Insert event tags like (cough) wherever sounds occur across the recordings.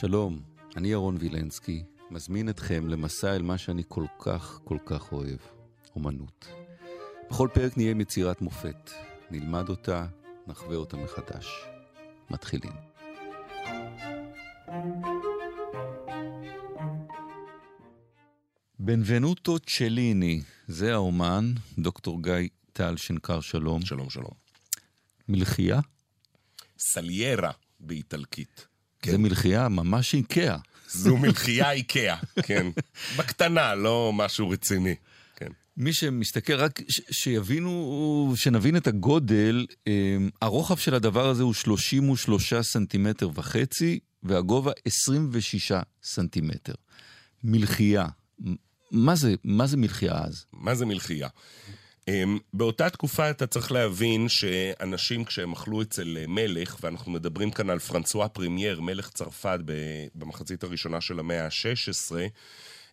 שלום, אני ירון וילנסקי, מזמין אתכם למסע אל מה שאני כל כך כל כך אוהב, אומנות. בכל פרק נהיה עם יצירת מופת, נלמד אותה, נחווה אותה מחדש. מתחילים. בנבנוטו צ'ליני, זה האומן, דוקטור גיא טל שנקר שלום. שלום, שלום. מלחייה? סליירה באיטלקית. זה מלחייה ממש איקאה. זו מלחייה איקאה, כן. (laughs) בקטנה, לא משהו רציני. כן. מי שמסתכל, רק ש- שיבינו, שנבין את הגודל, אמ, הרוחב של הדבר הזה הוא 33 סנטימטר וחצי, והגובה 26 סנטימטר. מלחייה. מה זה, מה זה מלחייה אז? מה זה מלחייה? Um, באותה תקופה אתה צריך להבין שאנשים כשהם אכלו אצל אה, מלך, ואנחנו מדברים כאן על פרנסואה פרימייר, מלך צרפת במחצית הראשונה של המאה ה-16,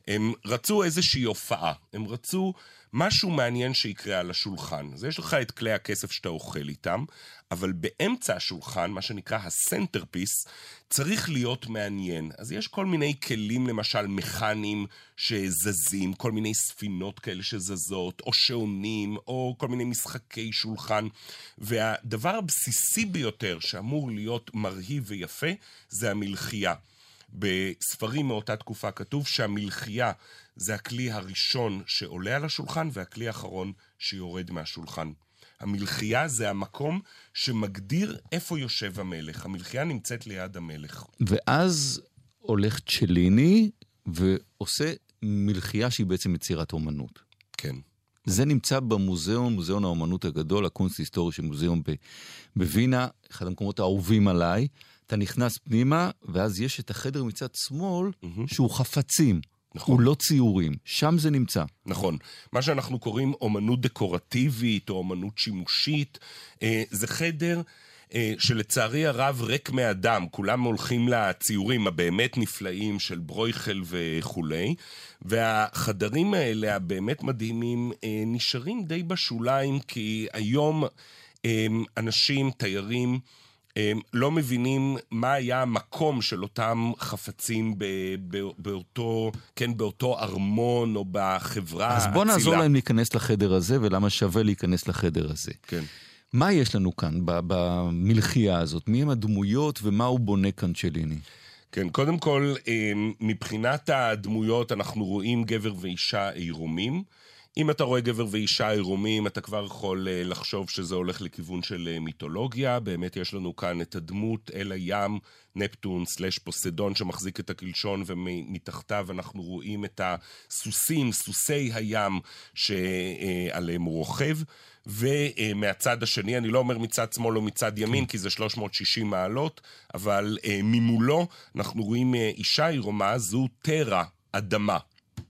הם רצו איזושהי הופעה, הם רצו משהו מעניין שיקרה על השולחן. אז יש לך את כלי הכסף שאתה אוכל איתם, אבל באמצע השולחן, מה שנקרא ה centerpiece, צריך להיות מעניין. אז יש כל מיני כלים, למשל מכניים שזזים, כל מיני ספינות כאלה שזזות, או שעונים, או כל מיני משחקי שולחן. והדבר הבסיסי ביותר שאמור להיות מרהיב ויפה, זה המלחייה. בספרים מאותה תקופה כתוב שהמלחייה זה הכלי הראשון שעולה על השולחן והכלי האחרון שיורד מהשולחן. המלחייה זה המקום שמגדיר איפה יושב המלך. המלחייה נמצאת ליד המלך. ואז הולך צ'ליני ועושה מלחייה שהיא בעצם יצירת אומנות. כן. זה נמצא במוזיאון, מוזיאון האומנות הגדול, הקונסט היסטורי של מוזיאון בווינה, אחד המקומות האהובים עליי. אתה נכנס פנימה, ואז יש את החדר מצד שמאל, שהוא חפצים. נכון. הוא לא ציורים, שם זה נמצא. נכון. מה שאנחנו קוראים אומנות דקורטיבית או אומנות שימושית, אה, זה חדר אה, שלצערי הרב ריק מאדם. כולם הולכים לציורים הבאמת נפלאים של ברויכל וכולי, והחדרים האלה הבאמת מדהימים אה, נשארים די בשוליים, כי היום אה, אנשים, תיירים, לא מבינים מה היה המקום של אותם חפצים ב, ב, באותו, כן, באותו ארמון או בחברה אז בוא נעזור האצילה. להם להיכנס לחדר הזה, ולמה שווה להיכנס לחדר הזה. כן. מה יש לנו כאן במלחייה הזאת? מי הם הדמויות ומה הוא בונה כאן צ'ליני? כן, קודם כל, אמ, מבחינת הדמויות, אנחנו רואים גבר ואישה עירומים. אם אתה רואה גבר ואישה עירומים, אתה כבר יכול אה, לחשוב שזה הולך לכיוון של אה, מיתולוגיה. באמת יש לנו כאן את הדמות אל הים, נפטון סלש פוסדון שמחזיק את הקלשון, ומתחתיו אנחנו רואים את הסוסים, סוסי הים שעליהם הוא רוכב. ומהצד השני, אני לא אומר מצד שמאל או מצד ימין, כי זה 360 מעלות, אבל אה, ממולו אנחנו רואים אה, אישה עירומה, זו טרה, אדמה.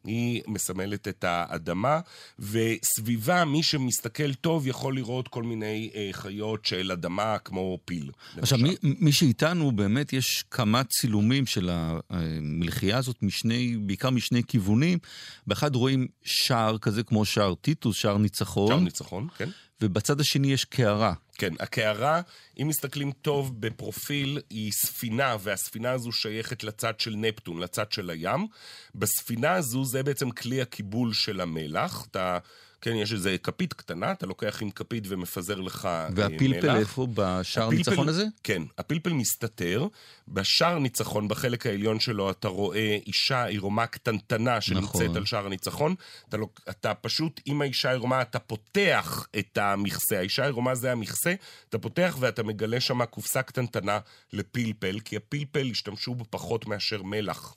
היא מסמלת את האדמה, וסביבה, מי שמסתכל טוב יכול לראות כל מיני אה, חיות של אדמה, כמו פיל. עכשיו, למשל. מי, מי שאיתנו, באמת יש כמה צילומים של המלחייה הזאת, משני, בעיקר משני כיוונים. באחד רואים שער כזה כמו שער טיטוס, שער ניצחון, שער ניצחון, כן? ובצד השני יש קערה. כן, הקערה, אם מסתכלים טוב בפרופיל, היא ספינה, והספינה הזו שייכת לצד של נפטון, לצד של הים. בספינה הזו זה בעצם כלי הקיבול של המלח. אתה, כן, יש איזה כפית קטנה, אתה לוקח עם כפית ומפזר לך אה, והפלפל מלח. איפה? בשער הניצחון הזה? כן, הפלפל מסתתר. בשער ניצחון, בחלק העליון שלו, אתה רואה אישה עירומה קטנטנה שנמצאת נכון. על שער הניצחון. אתה, לא, אתה פשוט, עם האישה העירומה, אתה פותח את המכסה. האישה העירומה זה המכסה, אתה פותח ואתה מגלה שם קופסה קטנטנה לפלפל, כי הפלפל השתמשו בו פחות מאשר מלח.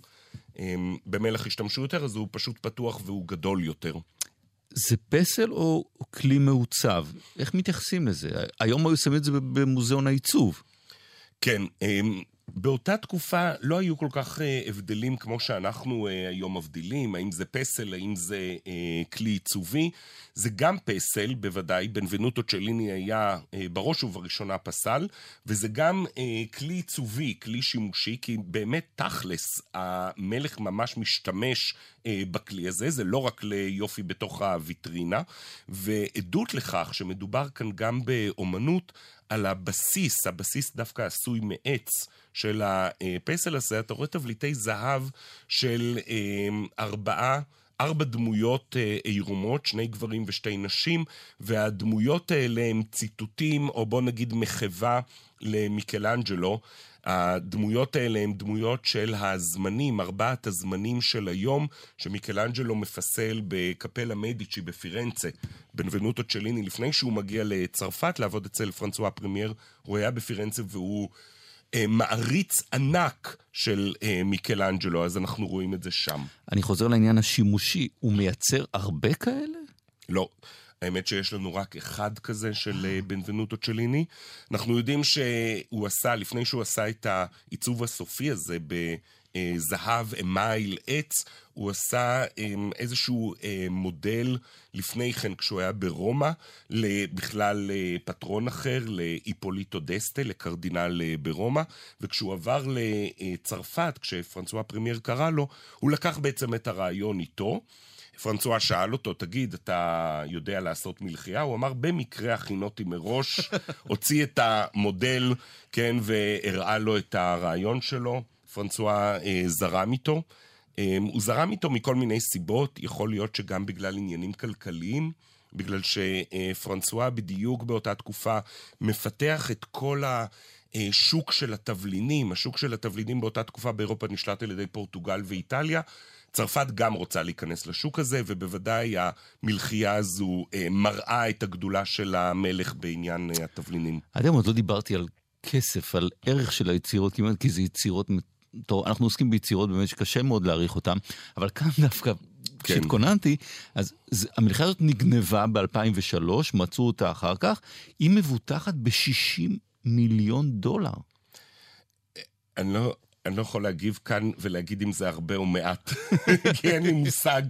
אמ, במלח השתמשו יותר, אז הוא פשוט פתוח והוא גדול יותר. זה פסל או כלי מעוצב? איך מתייחסים לזה? היום היו שמים את זה במוזיאון העיצוב. כן, אמ, באותה תקופה לא היו כל כך אה, הבדלים כמו שאנחנו אה, היום מבדילים, האם זה פסל, האם זה אה, כלי עיצובי. זה גם פסל, בוודאי, בנבנוטו צ'ליני היה אה, בראש ובראשונה פסל, וזה גם אה, כלי עיצובי, כלי שימושי, כי באמת תכלס, המלך ממש משתמש בכלי הזה, זה לא רק ליופי בתוך הוויטרינה, ועדות לכך שמדובר כאן גם באומנות על הבסיס, הבסיס דווקא עשוי מעץ של הפסל הזה, אתה רואה תבליטי זהב של אה, ארבעה ארבע דמויות אה, עירומות, שני גברים ושתי נשים, והדמויות האלה הם ציטוטים, או בוא נגיד מחווה למיקלנג'לו. הדמויות האלה הן דמויות של הזמנים, ארבעת הזמנים של היום, שמיקלנג'לו מפסל בקפלה מדיצ'י בפירנצה, בנבנוטו צ'ליני, לפני שהוא מגיע לצרפת לעבוד אצל פרנסואה פרמייר, הוא היה בפירנצה והוא... אה, מעריץ ענק של אה, מיקלאנג'לו, אז אנחנו רואים את זה שם. אני חוזר לעניין השימושי, הוא מייצר הרבה כאלה? לא. האמת שיש לנו רק אחד כזה של אה, בנבנוטו צ'ליני. אנחנו יודעים שהוא עשה, לפני שהוא עשה את העיצוב הסופי הזה בזהב, אמייל, עץ, הוא עשה אמ, איזשהו אה, מודל לפני כן, כשהוא היה ברומא, בכלל לפטרון אחר, לאיפוליטו דסטה, לקרדינל אה, ברומא, וכשהוא עבר לצרפת, כשפרנסואה פרמייר קרא לו, הוא לקח בעצם את הרעיון איתו. פרנסואה שאל אותו, תגיד, אתה יודע לעשות מלחייה? הוא אמר, במקרה הכינותי מראש, (laughs) הוציא את המודל, כן, והראה לו את הרעיון שלו. פרנסואה אה, זרם איתו. אה, הוא זרם איתו מכל מיני סיבות, יכול להיות שגם בגלל עניינים כלכליים. בגלל שפרנסואה בדיוק באותה תקופה מפתח את כל השוק של התבלינים. השוק של התבלינים באותה תקופה באירופה נשלט על ידי פורטוגל ואיטליה. צרפת גם רוצה להיכנס לשוק הזה, ובוודאי המלחייה הזו אה, מראה את הגדולה של המלך בעניין אה, התבלינים. עד היום עוד לא דיברתי על כסף, על ערך של היצירות כמעט, כי זה יצירות... טוב, אנחנו עוסקים ביצירות באמת שקשה מאוד להעריך אותן, אבל כאן דווקא כן. כשהתכוננתי, אז זה, המלחמה הזאת נגנבה ב-2003, מצאו אותה אחר כך, היא מבוטחת ב-60 מיליון דולר. אני לא, אני לא יכול להגיב כאן ולהגיד אם זה הרבה או מעט, (laughs) כי אין לי מושג,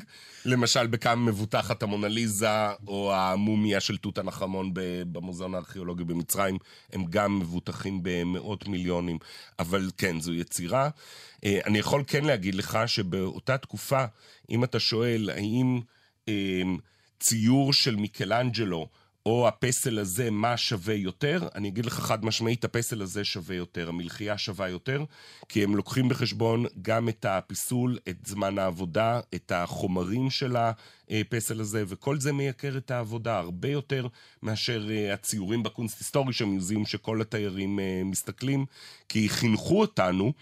למשל, בכמה מבוטחת המונליזה או המומיה של תות הנחמון במוזיאון הארכיאולוגי במצרים, הם גם מבוטחים במאות מיליונים. אבל כן, זו יצירה. אה, אני יכול כן להגיד לך שבאותה תקופה, אם אתה שואל האם אה, ציור של מיקלנג'לו, או הפסל הזה, מה שווה יותר? אני אגיד לך חד משמעית, הפסל הזה שווה יותר, המלחייה שווה יותר, כי הם לוקחים בחשבון גם את הפיסול, את זמן העבודה, את החומרים של הפסל הזה, וכל זה מייקר את העבודה הרבה יותר מאשר אה, הציורים בקונסט היסטורי של מיוזיאום שכל התיירים אה, מסתכלים, כי חינכו אותנו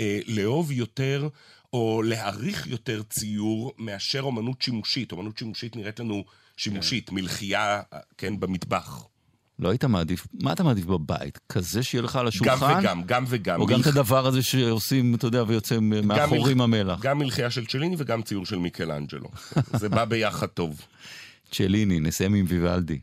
אה, לאהוב יותר או להעריך יותר ציור מאשר אומנות שימושית. אומנות שימושית נראית לנו שימושית, כן. מלחייה, כן, במטבח. לא היית מעדיף, מה אתה מעדיף בבית? כזה שיהיה לך על השולחן? גם וגם, גם וגם. או גם את הדבר הזה שעושים, אתה יודע, ויוצא מאחורים המלח. גם מלחייה של צ'ליני וגם ציור של מיקלאנג'לו. (laughs) זה בא ביחד טוב. צ'ליני, נסיים עם ויוולדי.